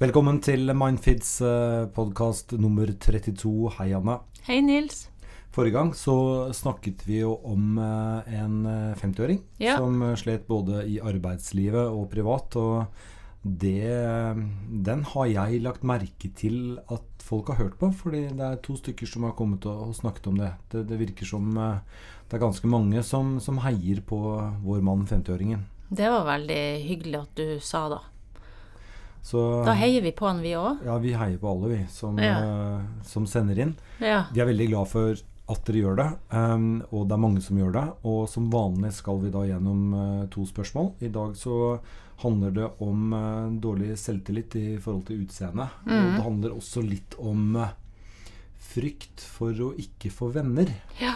Velkommen til Mindfids eh, podkast nummer 32. Hei, Anna. Hei, Nils. Forrige gang så snakket vi jo om eh, en eh, 50-åring Ja. som eh, slet både i arbeidslivet og privat. Og det, den har jeg lagt merke til at folk har hørt på, fordi det er to stykker som har kommet og, snakket om det. det. Det virker som eh, det er ganske mange som, som heier på vår mann 50-åringen. Det var veldig hyggelig at du sa da. Så Da heier vi på han, vi òg. ja, vi heier på alle, vi, som, Ja. uh, som sender inn. Ja. Vi er veldig glad for at dere gjør det, um, og det er mange som gjør det. Og som vanlig skal vi da gjennom uh, to spørsmål. I dag så handler det om uh, dårlig selvtillit i forhold til utseende. Og Mhm. det handler også litt om frykt for å ikke få venner. ja.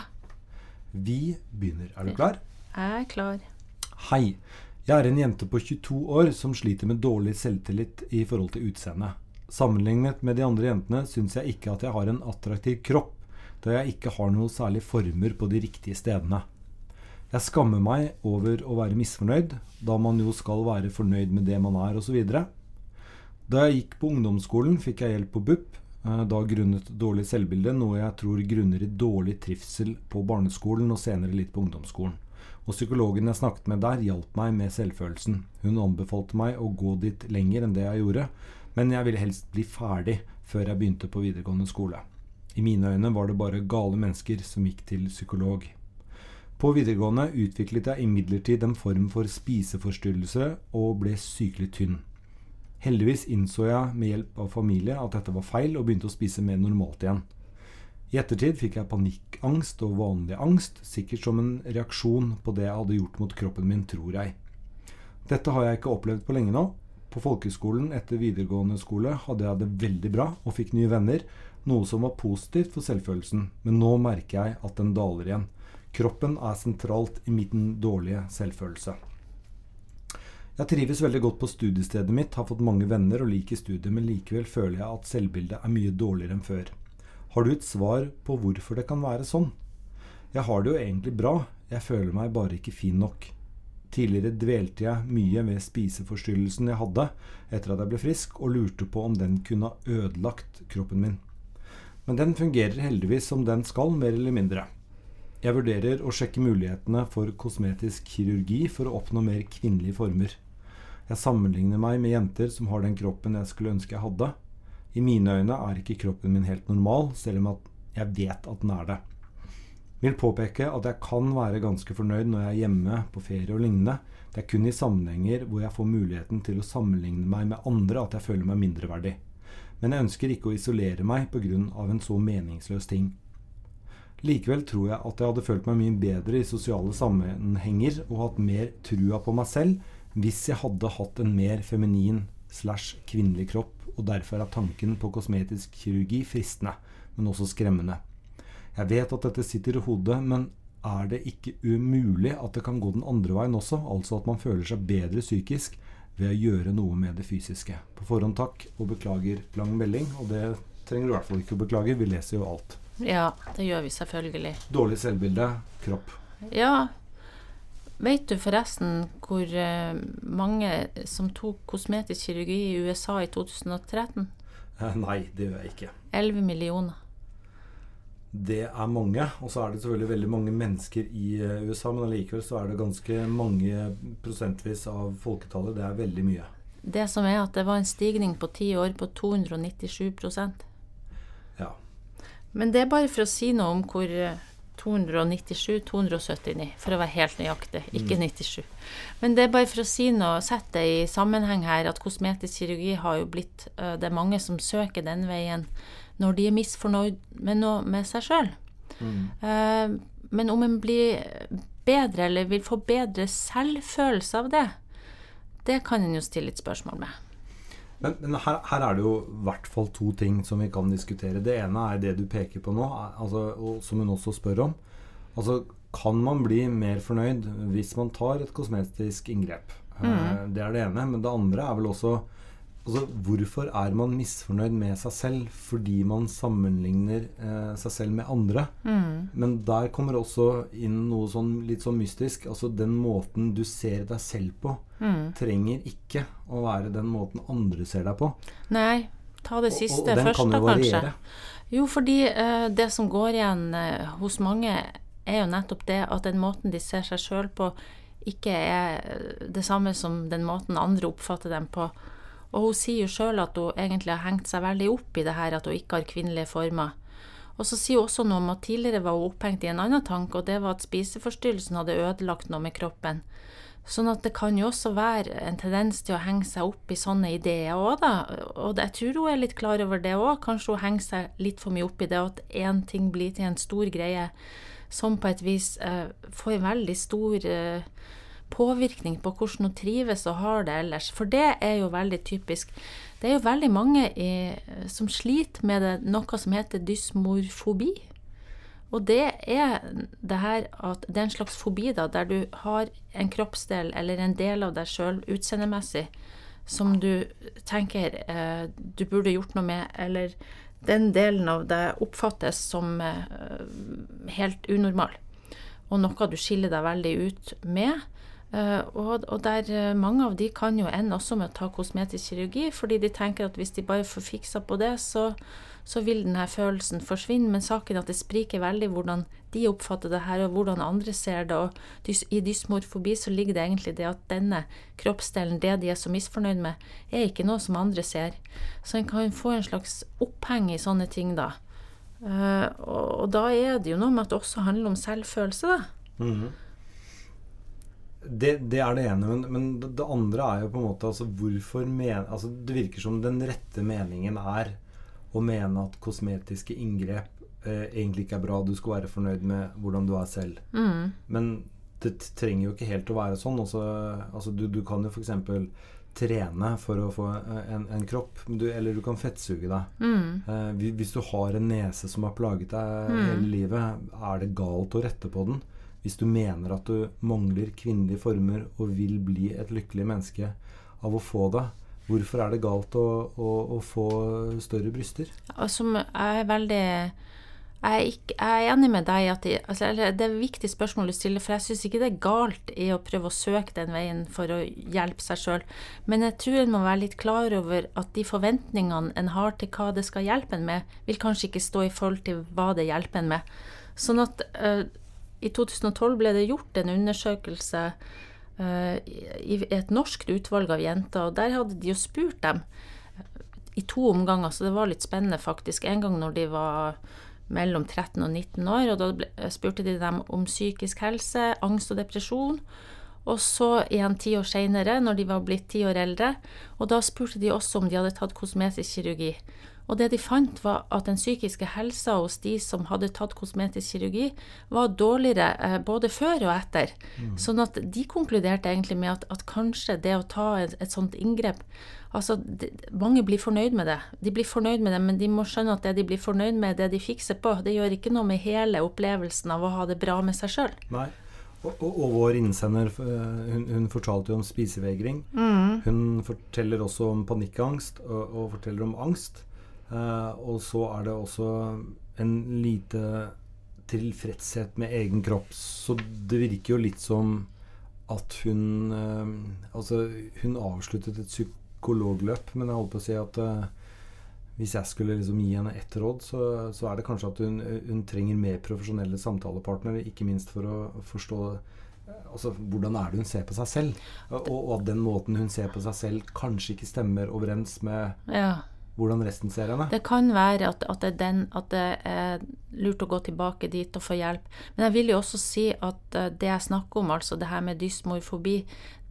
Vi begynner. Er du klar? Jeg er klar. Hei. Jeg er en jente på 22 år som sliter med dårlig selvtillit i forhold til utseende. Sammenlignet med de andre jentene syns jeg ikke at jeg har en attraktiv kropp, da jeg ikke har noen særlig former på de riktige stedene. Jeg skammer meg over å være misfornøyd, da man jo skal være fornøyd med det man er, osv. Da jeg gikk på ungdomsskolen, fikk jeg hjelp på BUP, eh, da grunnet dårlig selvbilde, noe jeg tror grunner i dårlig trivsel på barneskolen og senere litt på ungdomsskolen. Og psykologen jeg snakket med der, hjalp meg med selvfølelsen. Hun anbefalte meg å gå dit lenger enn det jeg gjorde, men jeg ville helst bli ferdig før jeg begynte på videregående skole. I mine øyne var det bare gale mennesker som gikk til psykolog. På videregående utviklet jeg imidlertid en form for spiseforstyrrelse og ble sykelig tynn. Heldigvis innså jeg med hjelp av familie at dette var feil, og begynte å spise mer normalt igjen. I ettertid fikk jeg panikkangst og vanlig angst, sikkert som en reaksjon på det jeg hadde gjort mot kroppen min, tror jeg. Dette har jeg ikke opplevd på lenge nå. På folkeskolen etter videregående skole hadde jeg det veldig bra og fikk nye venner, noe som var positivt for selvfølelsen, men nå merker jeg at den daler igjen. Kroppen er sentralt i min dårlige selvfølelse. Jeg trives veldig godt på studiestedet mitt, har fått mange venner og liker studiet, men likevel føler jeg at selvbildet er mye dårligere enn før. Har du et svar på hvorfor det kan være sånn? Jeg har det jo egentlig bra, jeg føler meg bare ikke fin nok. Tidligere dvelte jeg mye ved spiseforstyrrelsen jeg hadde etter at jeg ble frisk, og lurte på om den kunne ha ødelagt kroppen min. Men den fungerer heldigvis som den skal, mer eller mindre. Jeg vurderer å sjekke mulighetene for kosmetisk kirurgi for å oppnå mer kvinnelige former. Jeg sammenligner meg med jenter som har den kroppen jeg skulle ønske jeg hadde. I mine øyne er ikke kroppen min helt normal, selv om jeg vet at den er det. Vil påpeke at jeg kan være ganske fornøyd når jeg er hjemme, på ferie og lignende. Det er kun i sammenhenger hvor jeg får muligheten til å sammenligne meg med andre at jeg føler meg mindreverdig. Men jeg ønsker ikke å isolere meg pga. en så meningsløs ting. Likevel tror jeg at jeg hadde følt meg mye bedre i sosiale sammenhenger og hatt mer trua på meg selv hvis jeg hadde hatt en mer feminin slash kvinnelig kropp, og derfor er tanken på kosmetisk kirurgi fristende, men også skremmende. Jeg vet at dette sitter i hodet, men er det ikke umulig at det kan gå den andre veien også, altså at man føler seg bedre psykisk ved å gjøre noe med det fysiske? På forhånd takk, og beklager lang melding, og det trenger du i hvert fall ikke å beklage, vi leser jo alt. Ja, det gjør vi selvfølgelig. Dårlig selvbilde, kropp. Ja, vet du forresten hvor eh, mange som tok kosmetisk kirurgi i USA i 2013? Eh, Nei, det gjør jeg ikke. 11 millioner. Det er mange, og så er det selvfølgelig veldig mange mennesker i eh, USA, men allikevel så er det ganske mange prosentvis av folketallet. Det er veldig mye. Det som er at det var en stigning på ti år på 297% Ja. Men det er bare for å si noe om hvor 297-279, for å være helt nøyaktig, ikke 97. Men det er bare for å si noe, sette det i sammenheng her, at kosmetisk kirurgi har jo blitt eh, Det er mange som søker den veien når de er misfornøyd med noe med seg sjøl. Mm. Men om en blir bedre, eller vil få bedre selvfølelse av det, det kan en jo stille litt spørsmål med. Men, men her, her er det jo i hvert fall to ting som vi kan diskutere. Det ene er det du peker på nå, altså, og som hun også spør om. Altså, kan man bli mer fornøyd hvis man tar et kosmetisk inngrep? Mm. Det er det ene. Men det andre er vel også altså, Hvorfor er man misfornøyd med seg selv fordi man sammenligner eh, seg selv med andre? Men der kommer også inn noe sånn litt sånn mystisk. Altså den måten du ser deg selv på. Trenger ikke å være den måten andre ser deg på. Nei, ta det Og- siste og den først, kan da, jo kanskje. Jo, fordi uh, det som går igjen uh, hos mange, er jo nettopp det at den måten de ser seg sjøl på, ikke er eh, det samme som den måten andre oppfatter dem på. Og hun sier jo sjøl at hun egentlig har hengt seg veldig opp i det her at hun ikke har kvinnelige former. Og så sier hun også noe om at tidligere var hun opphengt i en annen tanke, og det var at spiseforstyrrelsen hadde ødelagt noe med kroppen. Sånn at det kan jo også være en tendens til å henge seg opp i sånne ideer òg, da. Og jeg tror hun er litt klar over det òg. Kanskje hun henger seg litt for mye opp i det, at én ting blir til en stor greie som på et vis eh, får veldig stor eh, påvirkning på hvordan hun trives og har det ellers. For det er jo veldig typisk. Det er jo veldig mange i, som sliter med det, noe som heter dysmorfobi. Og det er det her at det er en slags fobi da, der du har en kroppsdel eller en del av deg sjøl utseendemessig som du tenker eh, du burde gjort noe med, eller den delen av deg oppfattes som eh, helt unormal. Og noe du skiller deg veldig ut med. Eh, og, og der eh, mange av de kan jo ende også med å ta kosmetisk kirurgi, fordi de tenker at hvis de bare får fiksa på det, så, så vil denne følelsen forsvinne. Men saken er at det spriker veldig hvordan de oppfatter det her, og hvordan andre ser det. Og i dysmorfobi så ligger det egentlig det at denne kroppsdelen, det de er så misfornøyd med, er ikke noe som andre ser. Så en kan få en slags oppheng i sånne ting, da. Eh, og, da er det jo noe med at det også handler om selvfølelse, da. Det, det er det ene, men, men det andre er jo på en måte altså hvorfor men, altså Det virker som den rette meningen er å mene at kosmetiske inngrep eh, egentlig ikke er bra. Du skal være fornøyd med hvordan du er selv. Men det trenger jo ikke helt å være sånn. Også, altså du, du kan jo f.eks. trene for å få eh, en, en kropp, du, eller du kan fettsuge deg. Eh, hvis du har en nese som har plaget deg hele livet, er det galt å rette på den. Hvis du mener at du mangler kvinnelige former og vil bli et lykkelig menneske av å få det, hvorfor er det galt å, å, å få større bryster? Altså, jeg er veldig jeg er, ikke, jeg er enig med deg at altså, det er et viktig spørsmål du stiller, for jeg syns ikke det er galt i å prøve å søke den veien for å hjelpe seg sjøl. Men jeg tror en må være litt klar over at de forventningene en har til hva det skal hjelpe en med, vil kanskje ikke stå i forhold til hva det hjelper en med. Sånn at uh, i 2012 ble det gjort en undersøkelse i i et norskt utvalg av jenter, og der hadde de jo spurt dem i to omganger, så det var litt spennende faktisk. En gang når de var mellom 13 og 19 år, og da ble, spurte de dem om psykisk helse, angst og depresjon. Og så igjen ti år seinere, når de var blitt ti år eldre, og da spurte de også om de hadde tatt kosmetisk kirurgi. Og det de fant, var at den psykiske helsa hos de som hadde tatt kosmetisk kirurgi, var dårligere eh, både før og etter. Sånn at de konkluderte egentlig med at, at kanskje det å ta et, et sånt inngrep Altså, de, mange blir fornøyd med det. De blir fornøyd med det, men de må skjønne at det de blir fornøyd med, det de fikser på, det gjør ikke noe med hele opplevelsen av å ha det bra med seg sjøl. Og, og, og vår innsender eh, hun, hun fortalte jo om spisevegring. Hun forteller også om panikkangst og, og forteller om angst. Eh, og så er det også en lite tilfredshet med egen kropp. Så det virker jo litt som at hun eh, Altså, hun avsluttet et psykologløp, men jeg holdt på å si at eh, hvis jeg skulle liksom gi henne ett råd, så, så er det kanskje at hun, hun trenger mer profesjonelle samtalepartnere, ikke minst for å forstå altså, hvordan er det hun ser på seg selv. Og, og at den måten hun ser på seg selv, kanskje ikke stemmer overens med Ja. Hvordan resten ser henne. Det kan være at, at, det er den, at det er lurt å gå tilbake dit og få hjelp. Men jeg vil jo også si at eh, det jeg snakker om, altså det her med dysmorfobi,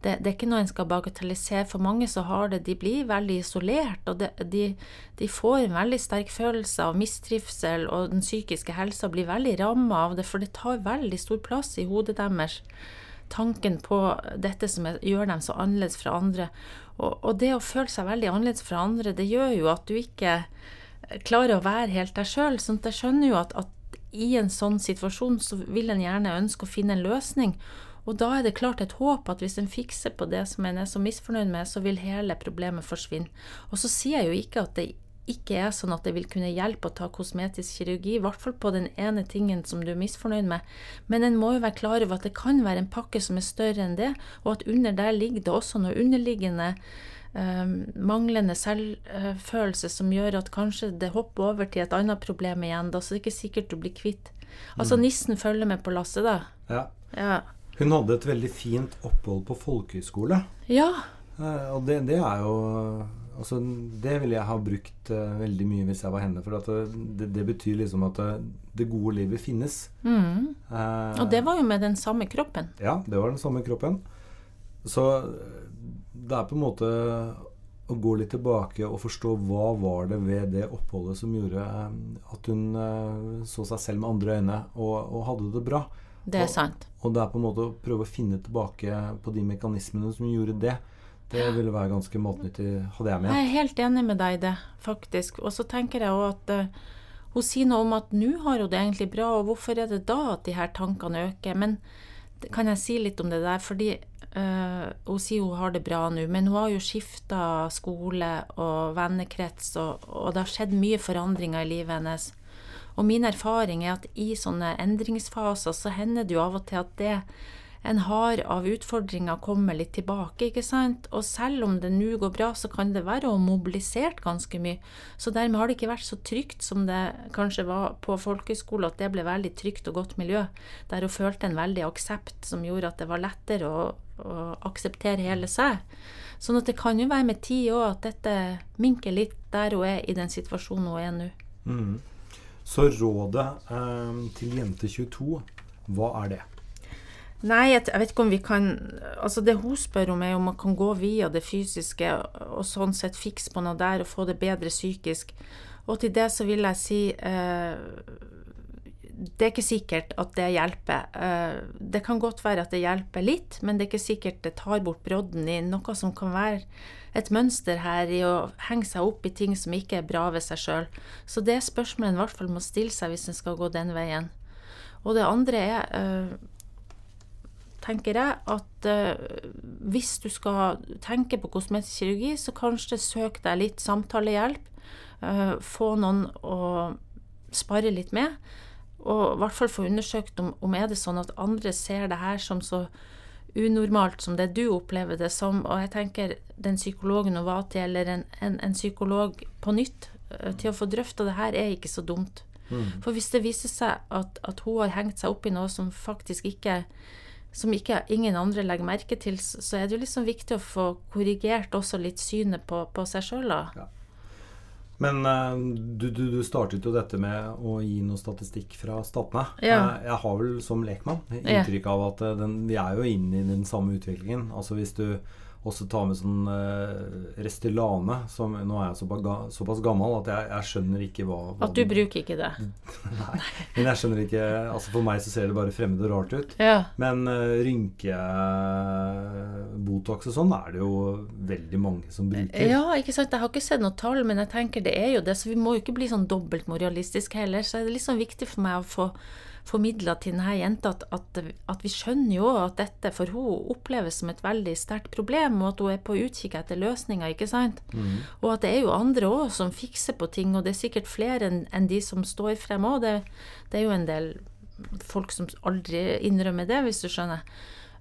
det, det er ikke noe en skal bagatellisere. For mange så har det, de blir veldig isolert, og det, de, de får en veldig sterk følelse av mistrivsel, og den psykiske helsa blir veldig ramma av det, for det tar veldig stor plass i hodet deres tanken på dette som gjør dem så annerledes fra andre. Og, og det å føle seg veldig annerledes fra andre, det gjør jo at du ikke klarer å være helt deg sjøl. Sånn at jeg skjønner jo at, at i en sånn situasjon så vil en gjerne ønske å finne en løsning. Og da er det klart et håp at hvis en fikser på det som en er så misfornøyd med, så vil hele problemet forsvinne. Og så sier jeg jo ikke at det ikke er sånn at det vil kunne hjelpe å ta kosmetisk kirurgi, i hvert fall på den ene tingen som du er misfornøyd med. Men en må jo være klar over at det kan være en pakke som er større enn det, og at under der ligger det også noe underliggende eh, manglende selvfølelse som gjør at kanskje det hopper over til et annet problem igjen. Da, så det er ikke sikkert du blir kvitt. Altså nissen følger med på lasset, da. Ja. Ja. Hun hadde et veldig fint opphold på folkehøyskole. ja. Eh, og det, det er jo Altså, det ville jeg ha brukt uh, veldig mye hvis jeg var henne. For at det, det betyr liksom at det, det gode livet finnes. Mm. Uh, Og det var jo med den samme kroppen. Ja, det var den samme kroppen. Så det er på en måte å gå litt tilbake og forstå hva var det ved det oppholdet som gjorde eh, at hun eh, så seg selv med andre øyne og, og hadde det bra. Det er Og- sant. Og det er på en måte å prøve å finne tilbake på de mekanismene som gjorde det. Det ville være ganske matnyttig, hadde jeg Jeg er helt enig med deg i det, faktisk. Og så tenker jeg òg at uh, hun sier noe om at nå har hun det egentlig bra, og hvorfor er det da at de her tankene øker? Men kan jeg si litt om det der? Fordi uh, hun sier hun har det bra nå, men hun har jo skifta skole og vennekrets, og, og det har skjedd mye forandringer i livet hennes. Og min erfaring er at i sånne endringsfaser så hender det jo av og til at det en har av utfordringer kommer litt tilbake, ikke sant? Og selv om det nå går bra, så kan det være å ha mobilisert ganske mye. Så dermed har det ikke vært så trygt som det kanskje var på folkehøyskole, at det ble veldig trygt og godt miljø, der hun følte en veldig aksept som gjorde at det var lettere å, å akseptere hele seg. Sånn at det kan jo være med tid òg at dette minker litt der hun er i den situasjonen hun er nå. Mm. Så rådet eh, til jente 22, hva er det? Nei, jeg, jeg vet ikke om vi kan Altså, det hun spør om, er om man kan gå via det fysiske og sånn sett fikse på noe der og få det bedre psykisk. Og til det så vil jeg si eh, Det er ikke sikkert at det hjelper. Eh, det kan godt være at det hjelper litt, men det er ikke sikkert det tar bort brodden i noe som kan være et mønster her i å henge seg opp i ting som ikke er bra ved seg sjøl. Så det er spørsmålet en i hvert fall må stille seg hvis en skal gå den veien. Og det andre er eh, tenker jeg at eh, hvis du skal tenke på kosmetisk kirurgi, så kanskje søk deg litt samtalehjelp. eh, få noen å spare litt med. Og i hvert fall få undersøkt om, om er det sånn at andre ser det her som så unormalt som det du opplever det som. Og jeg tenker den psykologen var til, eller en, en, en psykolog på nytt, eh, til å få drøfta det her, er ikke så dumt. For hvis det viser seg at, at hun har hengt seg opp i noe som faktisk ikke som ikke ingen andre legger merke til, så er det jo liksom viktig å få korrigert også litt synet på, på seg sjøl, da. Men eh, du, du, du startet jo dette med å gi noe statistikk fra statene. Ja. Eh, Jeg har vel som lekmann inntrykk av at eh, den, vi er jo inne i den samme utviklingen. Altså hvis du også tar med sånn Restylane som Nå er jeg såpass, såpass gammel at jeg, jeg skjønner ikke hva, hva At du bruker ikke det. Nei, men jeg skjønner ikke Altså For meg så ser det bare fremmed og rart ut. Ja. Men rynke, Botox og sånn er det jo veldig mange som bruker. ja, ikke sant. Jeg har ikke sett noe tall, men jeg tenker det er jo det. Så vi må jo ikke bli sånn dobbelt moralistiske heller. Så er det sånn viktig for meg å få formidla til denne jenta at, at, at vi skjønner jo at dette for hun oppleves som et veldig sterkt problem, og at hun er på utkikk etter løsninger, ikke sant. Og at det er jo andre òg som fikser på ting, og det er sikkert flere enn en de som står frem òg. Det, det er jo en del folk som aldri innrømmer det, hvis du skjønner.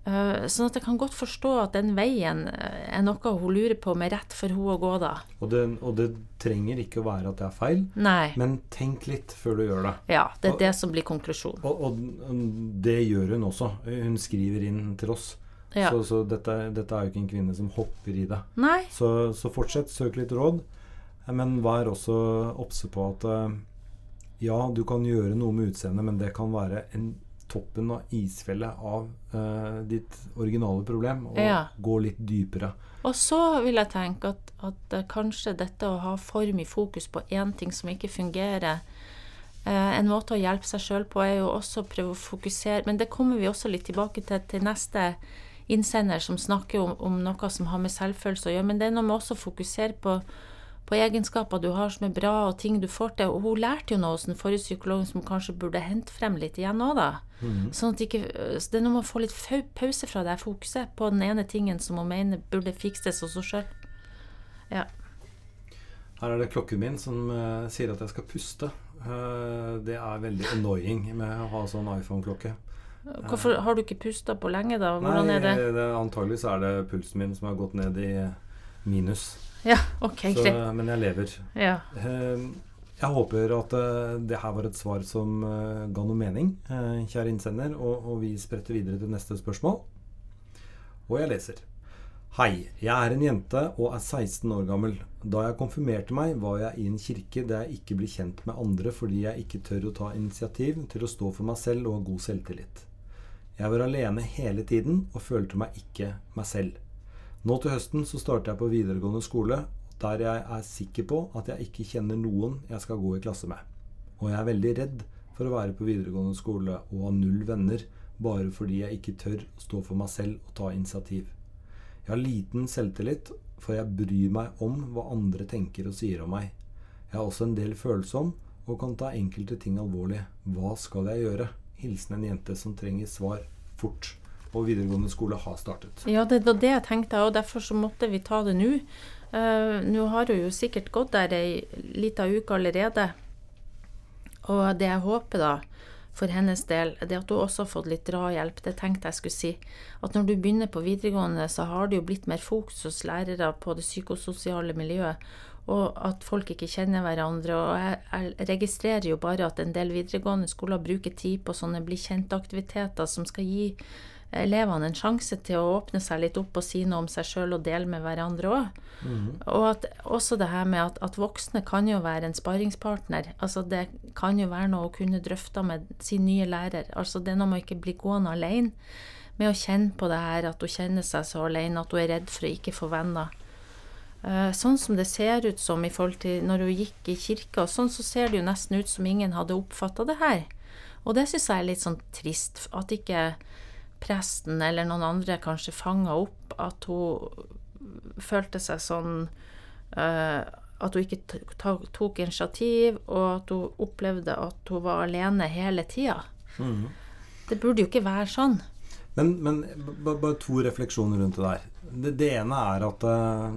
Eh, Sånn at jeg kan godt forstå at den veien eh, er noe hun lurer på med rett for hun å gå, da. Og, det, og det trenger ikke å være at det er feil, Nei. men tenk litt før du gjør det. Ja, det er det som blir konklusjonen. Og, og det gjør hun også. Hun skriver inn til oss. Ja. Så, så dette, dette er jo ikke en kvinne som hopper i det. Så, så fortsett, søk litt råd. Men vær også obse på at eh, ja, du kan gjøre noe med utseendet, men det kan være en toppen av isfjellet av uh, ditt originale problem, og Ja. gå litt dypere. Og så vil jeg tenke at, at kanskje dette å ha for mye fokus på én ting som ikke fungerer uh, En måte å hjelpe seg sjøl på er jo også å prøve å fokusere Men det kommer vi også litt tilbake til til neste innsender, som snakker om, om noe som har med selvfølelse å gjøre. Men det er noe med også å fokusere på, på egenskaper du har som er bra, og ting du får til. Og hun lærte jo noe hos den forrige psykologen som kanskje burde hente frem litt igjen òg, da. Sånn at ikke, så det er noe med å få litt pause fra det fokuset på den ene tingen som hun mener burde fikses hos henne sjøl. Ja. Her er det klokken min som uh, sier at jeg skal puste. Uh, det er veldig annoying med å ha sånn iPhone-klokke. Hvorfor Har du ikke pusta på lenge, da? Hvordan Nei, er det? det antageligvis er det pulsen min som har gått ned i minus. Ja, ok, Så, greit. men jeg lever. Ja. Uh, jeg håper at uh, det her var et svar som uh, ga noe mening, kjære innsender, og, og vi spretter videre til neste spørsmål. Og jeg leser. Hei, jeg er en jente og er 16 år gammel. Da jeg konfirmerte meg, var jeg i en kirke der jeg ikke blir kjent med andre fordi jeg ikke tør å ta initiativ til å stå for meg selv og ha god selvtillit. Jeg var alene hele tiden og følte meg ikke meg selv. Nå til høsten så starter jeg på videregående skole, der jeg er sikker på at jeg ikke kjenner noen jeg skal gå i klasse med. Og jeg er veldig redd for å være på videregående skole og ha null venner bare fordi jeg ikke tør å stå for meg selv og ta initiativ. Jeg har liten selvtillit, for jeg bryr meg om hva andre tenker og sier om meg. Jeg er også en del følsom og kan ta enkelte ting alvorlig. Hva skal jeg gjøre? Hilsen en jente som trenger svar fort. Og videregående skole har startet. Ja, det var det jeg tenkte, og derfor så måtte vi ta det nå. Uh, nå har hun jo sikkert gått der ei lita uke allerede. Og det jeg håper, da, for hennes del, det at hun også har fått litt drahjelp, det tenkte jeg skulle si. At når du begynner på videregående, så har det jo blitt mer fokus hos lærere på det psykososiale miljøet, og at folk ikke kjenner hverandre. Og jeg, jeg registrerer jo bare at en del videregående skoler bruker tid på sånne bli kjent-aktiviteter som skal gi elevene en sjanse til å åpne seg litt opp og si noe om seg sjøl og dele med hverandre òg. Mm. Og at, også det her med at, at, voksne kan jo være en sparringspartner. Altså det kan jo være noe å kunne drøfte med sin nye lærer. Altså det er noe med å ikke bli gående alene. Med å kjenne på det her at hun kjenner seg så alene at hun er redd for å ikke få venner. Uh, sånn som det ser ut som i forhold til når hun gikk i kirka, sånn så ser det jo nesten ut som ingen hadde oppfatta det her. Og det syns jeg er litt sånn trist. At ikke presten eller noen andre kanskje fanga opp at hun følte seg sånn uh, At hun ikke tok initiativ, og at hun opplevde at hun var alene hele tida. Mm. Det burde jo ikke være sånn. Men, men bare to refleksjoner rundt det der. Det, det ene er at uh,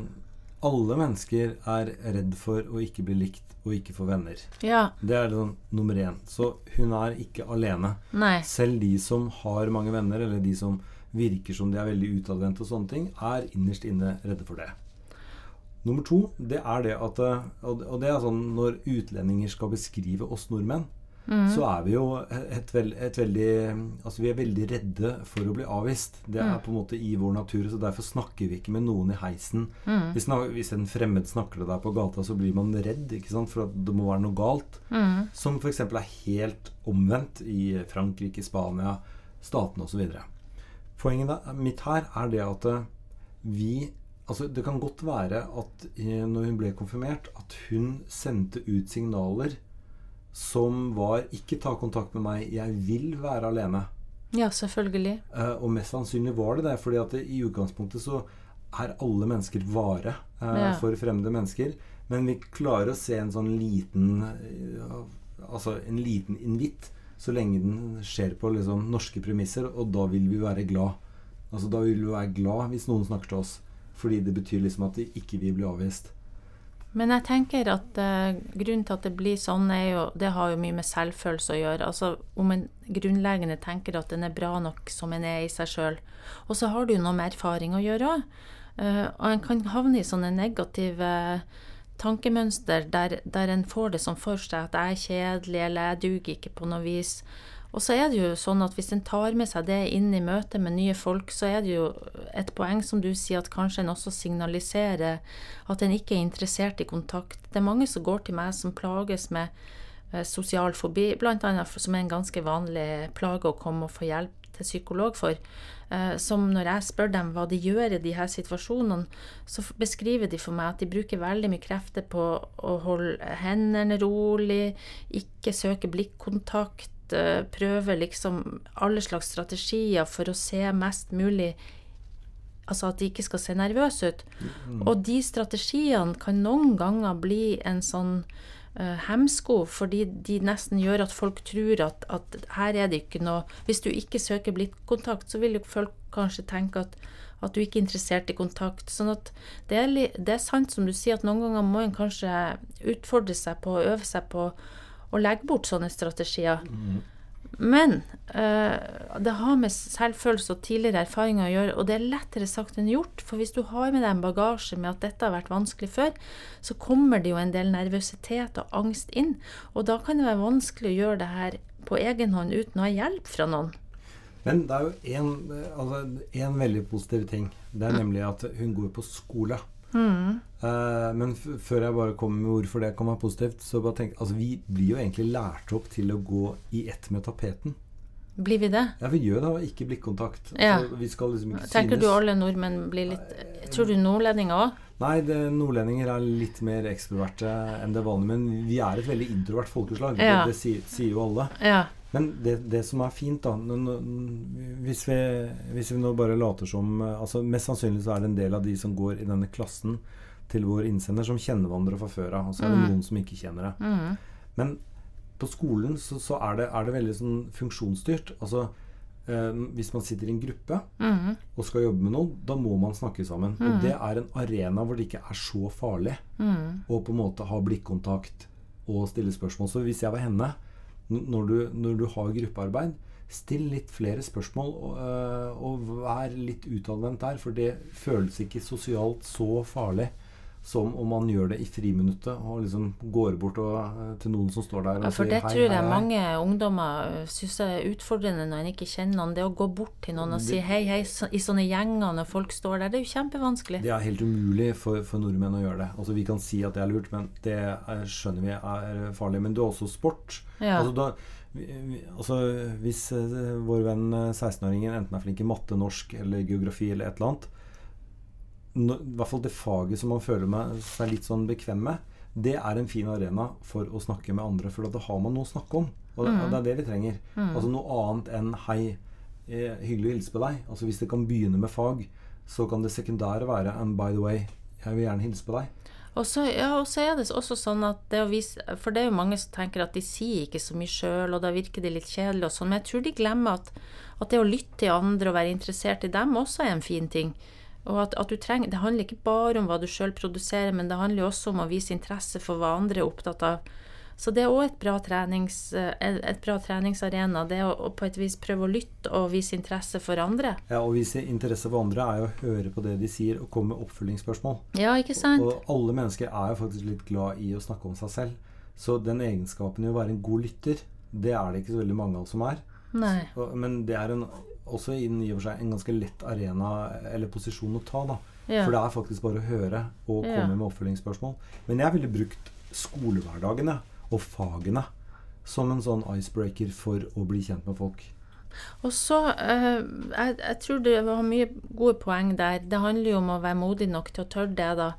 alle mennesker er redd for å ikke bli likt og ikke få venner. Ja. Det er sånn, nummer én. Så hun er ikke alene. Nei. Selv de som har mange venner, eller de som virker som de er veldig utadvendte og sånne ting, er innerst inne redde for det. Nummer to, det er det at Og det er sånn når utlendinger skal beskrive oss nordmenn, Mm. så er vi jo et, veld, et, veldig Altså vi er veldig redde for å bli avvist. Det er mm. på en måte i vår natur, så derfor snakker vi ikke med noen i heisen. Mm. Hvis, hvis, en fremmed snakker til deg på gata, så blir man redd for at det må være noe galt. Mm. Som f.eks. er helt omvendt i Frankrike, Spania, statene osv. Poenget mitt her er det at eh, vi Altså, det kan godt være at eh, når hun ble konfirmert, at hun sendte ut signaler som var 'ikke ta kontakt med meg, jeg vil være alene'. Ja, selvfølgelig. Uh, og mest sannsynlig var det det, fordi at det, i utgangspunktet så er alle mennesker vare uh, ja. for fremmede mennesker. Men vi klarer å se en sånn liten uh, Altså en liten invitt så lenge den skjer på liksom, norske premisser, og da vil vi være glad. Altså Da vil vi være glad hvis noen snakker til oss, fordi det betyr liksom at de ikke vil bli avvist. Men jeg tenker at uh, grunnen til at det blir sånn, er jo Det har jo mye med selvfølelse å gjøre. Altså om en grunnleggende tenker at den er bra nok som en er i seg sjøl. Og så har du jo noe med erfaring å gjøre òg. Eh, og en kan havne i sånne negative tankemønster der, der en får det som for seg at jeg er kjedelig, eller jeg duger ikke på noe vis. Og så er det jo sånn at hvis en tar med seg det inn i møtet med nye folk, så er det jo et poeng, som du sier, at kanskje en også signaliserer at en ikke er interessert i kontakt. Det er mange som går til meg som plages med eh, sosial fobi, bl.a. som er en ganske vanlig plage å komme og få hjelp til psykolog for. Eh, som når jeg spør dem hva de gjør i de her situasjonene, så beskriver de for meg at de bruker veldig mye krefter på å holde hendene rolig, ikke søke blikkontakt prøver liksom alle slags strategier for å se mest mulig Altså at de ikke skal se nervøse ut. Mm. Og de strategiene kan noen ganger bli en sånn uh, hemsko, fordi de nesten gjør at folk tror at, at her er det ikke noe Hvis du ikke søker blikkontakt, så vil jo folk kanskje tenke at, at du ikke er interessert i kontakt. Sånn at det er, det er sant som du sier, at noen ganger må en kanskje utfordre seg på å øve seg på å legge bort sånne strategier. Men eh, det har med selvfølelse og tidligere erfaringer å gjøre, og det er lettere sagt enn gjort. For hvis du har med deg en bagasje med at dette har vært vanskelig før, så kommer det jo en del nervøsitet og angst inn. Og da kan det være vanskelig å gjøre det her på egen hånd uten å ha hjelp fra noen. Men det er jo én altså, en veldig positiv ting. Det er nemlig at hun går på skole. Eh, men før jeg bare kommer med hvorfor det kan være positivt, så bare tenk altså, Vi blir jo egentlig lært opp til å gå i ett med tapeten. Blir vi det? Ja, vi gjør det, og ikke blikkontakt. Ja. Altså, vi skal liksom ikke Tenker du alle nordmenn blir litt Tror du nordlendinger òg? Nei, det, nordlendinger er litt mer ekstroverte enn det vanlige. Men vi er et veldig introvert folkeslag. Ja. Det, det sier, sier jo alle. Ja. Men det, det som er fint, da hvis vi, hvis vi nå bare later som altså Mest sannsynlig så er det en del av de som går i denne klassen til vår innsender, som kjenner hverandre fra før av. Og så er det noen som ikke kjenner det. Men på skolen så, så er, det, er det veldig sånn funksjonsstyrt. Altså eh, hvis man sitter i en gruppe og skal jobbe med noe, da må man snakke sammen. Og det er en arena hvor det ikke er så farlig å på en måte ha blikkontakt og stille spørsmål. Så hvis jeg var henne, når du, når du har gruppearbeid, still litt flere spørsmål og, øh, og vær litt utadvendt der, for det føles ikke sosialt så farlig som om man gjør det i friminuttet og liksom går bort og, øh, til noen som står der og Ja, for sier det tror jeg hei, hei. mange ungdommer syns er utfordrende når en ikke kjenner noen. Det å gå bort til noen og si hei, hei så- i sånne gjenger når folk står der, det er jo kjempevanskelig. Det er helt umulig for, for nordmenn å gjøre det. Altså Vi kan si at det er lurt, men det er, skjønner vi er farlig. Men det er også sport. Ja. Altså, da, altså Hvis eh, vår venn eh, 16-åringen enten er flink i matte, norsk eller geografi eller et eller annet I hvert fall det faget som man føler med, seg litt sånn bekvem med, det er en fin arena for å snakke med andre. For da har man noe å snakke om. Og, og det er det vi trenger. Altså Noe annet enn 'hei, eh, hyggelig å hilse på deg'. Altså Hvis det kan begynne med fag, så kan det sekundære være 'and by the way, jeg vil gjerne hilse på deg'. Og så, ja, og så er det også sånn at det å vise For det er jo mange som tenker at de sier ikke så mye sjøl, og da virker de litt kjedelige og sånn, men jeg tror de glemmer at, at det å lytte til andre og være interessert i dem også er en fin ting. Og at, at du trenger, Det handler ikke bare om hva du sjøl produserer, men det handler jo også om å vise interesse for hva andre er opptatt av. Så det er òg et, eh, et bra treningsarena. Det å, å på et vis prøve å lytte og vise interesse for andre. Ja, Å vise interesse for andre er jo å høre på det de sier, og komme med oppfølgingsspørsmål. Ja, ikke sant? Og alle mennesker er jo faktisk litt glad i å snakke om seg selv. Så den egenskapen i å være en god lytter, det er det ikke så veldig mange av oss som er. Og- Men det er en, også i og for seg en ganske lett arena eller posisjon å ta. da. Ja. For det er faktisk bare å høre og Ja. komme med oppfølgingsspørsmål. Men jeg ville brukt skolehverdagene og fagene som en sånn icebreaker for å bli kjent med folk. Og så eh, jeg, jeg tror du har mye gode poeng der. Det handler jo om å være modig nok til å tørre det, da.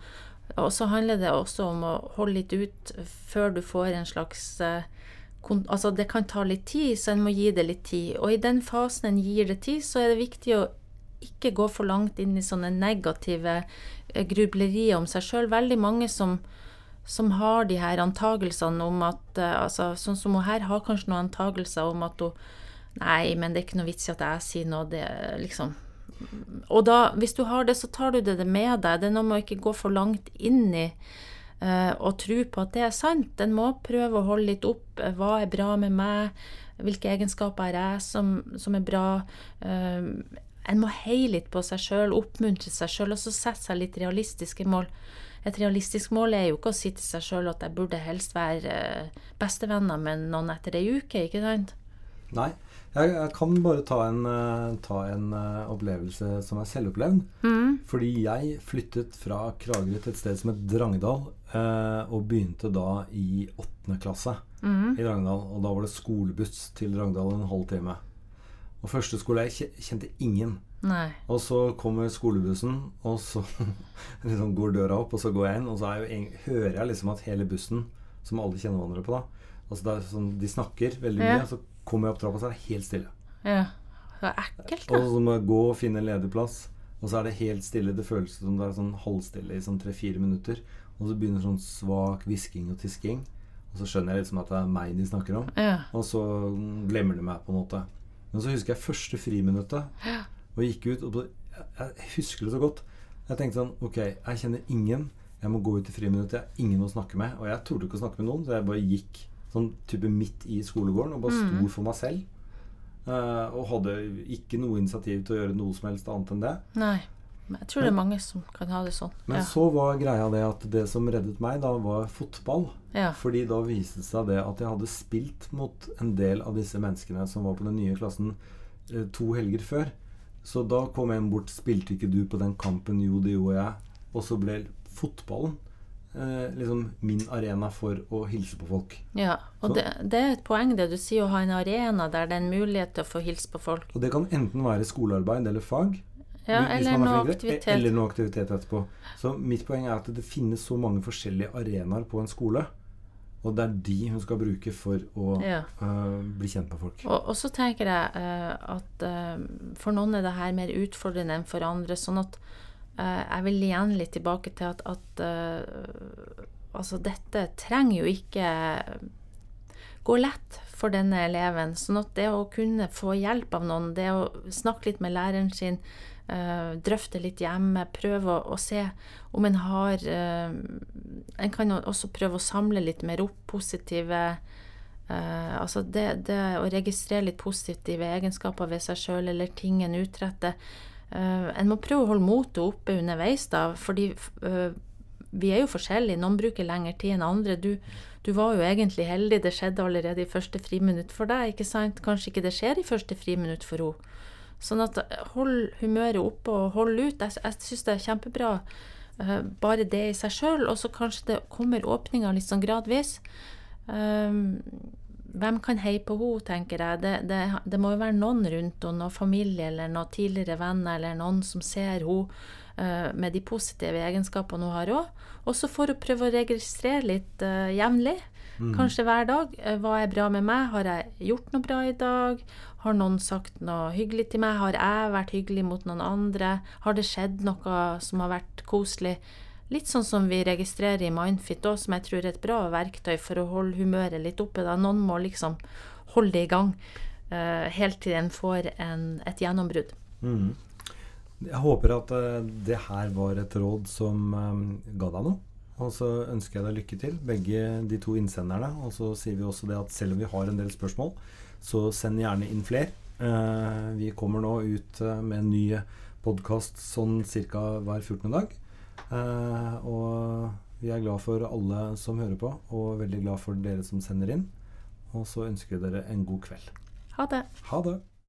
Og så handler det også om å holde litt ut før du får en slags eh, Altså, det kan ta litt tid, så en må gi det litt tid. Og i den fasen en gir det tid, så er det viktig å ikke gå for langt inn i sånne negative eh, grublerier om seg sjøl. Veldig mange som som har de her antagelsene om at eh, altså, Sånn som hun her har kanskje noen antagelser om at hun Nei, men det er ikke noe vits i at jeg sier noe. Det liksom Og da, hvis du har det, så tar du det med deg. Det er noe med å ikke gå for langt inn i og tro på at det er sant. En må prøve å holde litt opp. eh, Hva er bra med meg? Hvilke egenskaper har jeg som, som er bra? Eh, en må heie litt på seg sjøl, oppmuntre seg sjøl, og så sette seg litt realistiske mål. Et realistisk mål er jo ikke å si til seg sjøl at jeg burde helst være eh, bestevenner med noen etter ei uke, ikke sant? Nei. Jeg, jeg kan bare ta en, eh, ta en eh, opplevelse som er selvopplevd. Fordi jeg flyttet fra Kragerø til et sted som het Drangedal, eh, og begynte da i åttende klasse i Drangedal. Og da var det skolebuss til Drangedal en halv time. Og første skole jeg kjente ingen. Nei. Og så kommer skolebussen, og så liksom går døra opp, og så går jeg inn, og så er en- hører jeg liksom at hele bussen, som alle kjenner hverandre på, da Altså er sånn, De snakker veldig mye, Ja. og så kommer jeg opp trappa, så er det helt stille. Ja. Det er ekkelt, da. Og så må jeg gå og finne en ledig plass, og så er det helt stille. Det føles som det er sånn halvstille i sånn tre-fire minutter. Og så begynner sånn svak hvisking og tisking. Og så skjønner jeg liksom at det er meg de snakker om. Ja. Og så glemmer de meg, på en måte. Men så husker jeg første friminuttet. Og gikk ut. Og jeg, husker det så godt. Jeg tenkte sånn Ok, jeg kjenner ingen. Jeg må gå ut i friminuttet. Jeg har ingen å snakke med. Og jeg torde ikke å snakke med noen, så jeg bare gikk sånn type midt i skolegården og bare sto for meg selv. Eh, og hadde ikke noe initiativ til å gjøre noe som helst annet enn det. Nei. Men jeg tror det er mange som kan ha det sånn. Men Ja. så var greia det at det som reddet meg, da var fotball. ja. Fordi da viste det seg det at jeg hadde spilt mot en del av disse menneskene som var på den nye klassen eh, to helger før. Så da kom en bort 'Spilte ikke du på den kampen?' Jo, det gjorde jeg. Og så ble fotballen eh, liksom min arena for å hilse på folk. ja. Og det, det er et poeng, det du sier, å ha en arena der det er en mulighet til å få hilse på folk. Og det kan enten være skolearbeid eller fag. Ja, eller er noe aktivitet. Eller noe aktivitet etterpå. Så mitt poeng er at det finnes så mange forskjellige arenaer på en skole. Og det er de hun skal bruke for å Ja. uh, bli kjent med folk. Og, og så tenker jeg uh, at uh, for noen er det her mer utfordrende enn for andre. Sånn at jeg vil igjen litt tilbake til at, at altså dette trenger jo ikke gå lett for denne eleven. Sånn at det å kunne få hjelp av noen, det å snakke litt med læreren sin, eh, drøfte litt hjemme, prøve å, å se om en har eh, En kan også prøve å samle litt mer opp positive Eh, altså det, det å registrere litt positive egenskaper ved seg sjøl eller ting en utretter. En må prøve å holde motet oppe underveis, da, fordi vi er jo forskjellige. Noen bruker lengre tid enn andre. Du, du var jo egentlig heldig, det skjedde allerede i første friminutt for deg. ikke sant? Kanskje ikke det skjer i første friminutt for henne. Sånn at hold humøret oppe og hold ut. Jeg, jeg syns det er kjempebra. eh, bare det i seg sjøl. Og så kanskje det kommer åpninger litt sånn gradvis. Um, hvem kan heie på henne, tenker jeg. Det, det, det må jo være noen rundt henne, noen familie eller noen tidligere venner eller noen som ser henne med de positive egenskapene hun har òg. Og så får hun prøve å registrere litt uh, jevnlig. Kanskje hver dag. Uh, hva er bra med meg? Har jeg gjort noe bra i dag? Har noen sagt noe hyggelig til meg? Har jeg vært hyggelig mot noen andre? Har det skjedd noe som har vært koselig? Litt sånn som vi registrerer i Mindfit òg, som jeg tror er et bra verktøy for å holde humøret litt oppe. Da. Noen må liksom holde det i gang uh, helt til en får en, et gjennombrudd. Mm. Jeg håper at eh, det her var et råd som eh, ga deg noe. Og så ønsker jeg deg lykke til, begge de to innsenderne. Og så sier vi også det at selv om vi har en del spørsmål, så send gjerne inn flere. Eh, vi kommer nå ut med en ny podkast sånn ca. hver 14. dag. Og vi er glad for alle som hører på, og veldig glad for dere som sender inn. Og så ønsker vi dere en god kveld. Ha det. Ha det!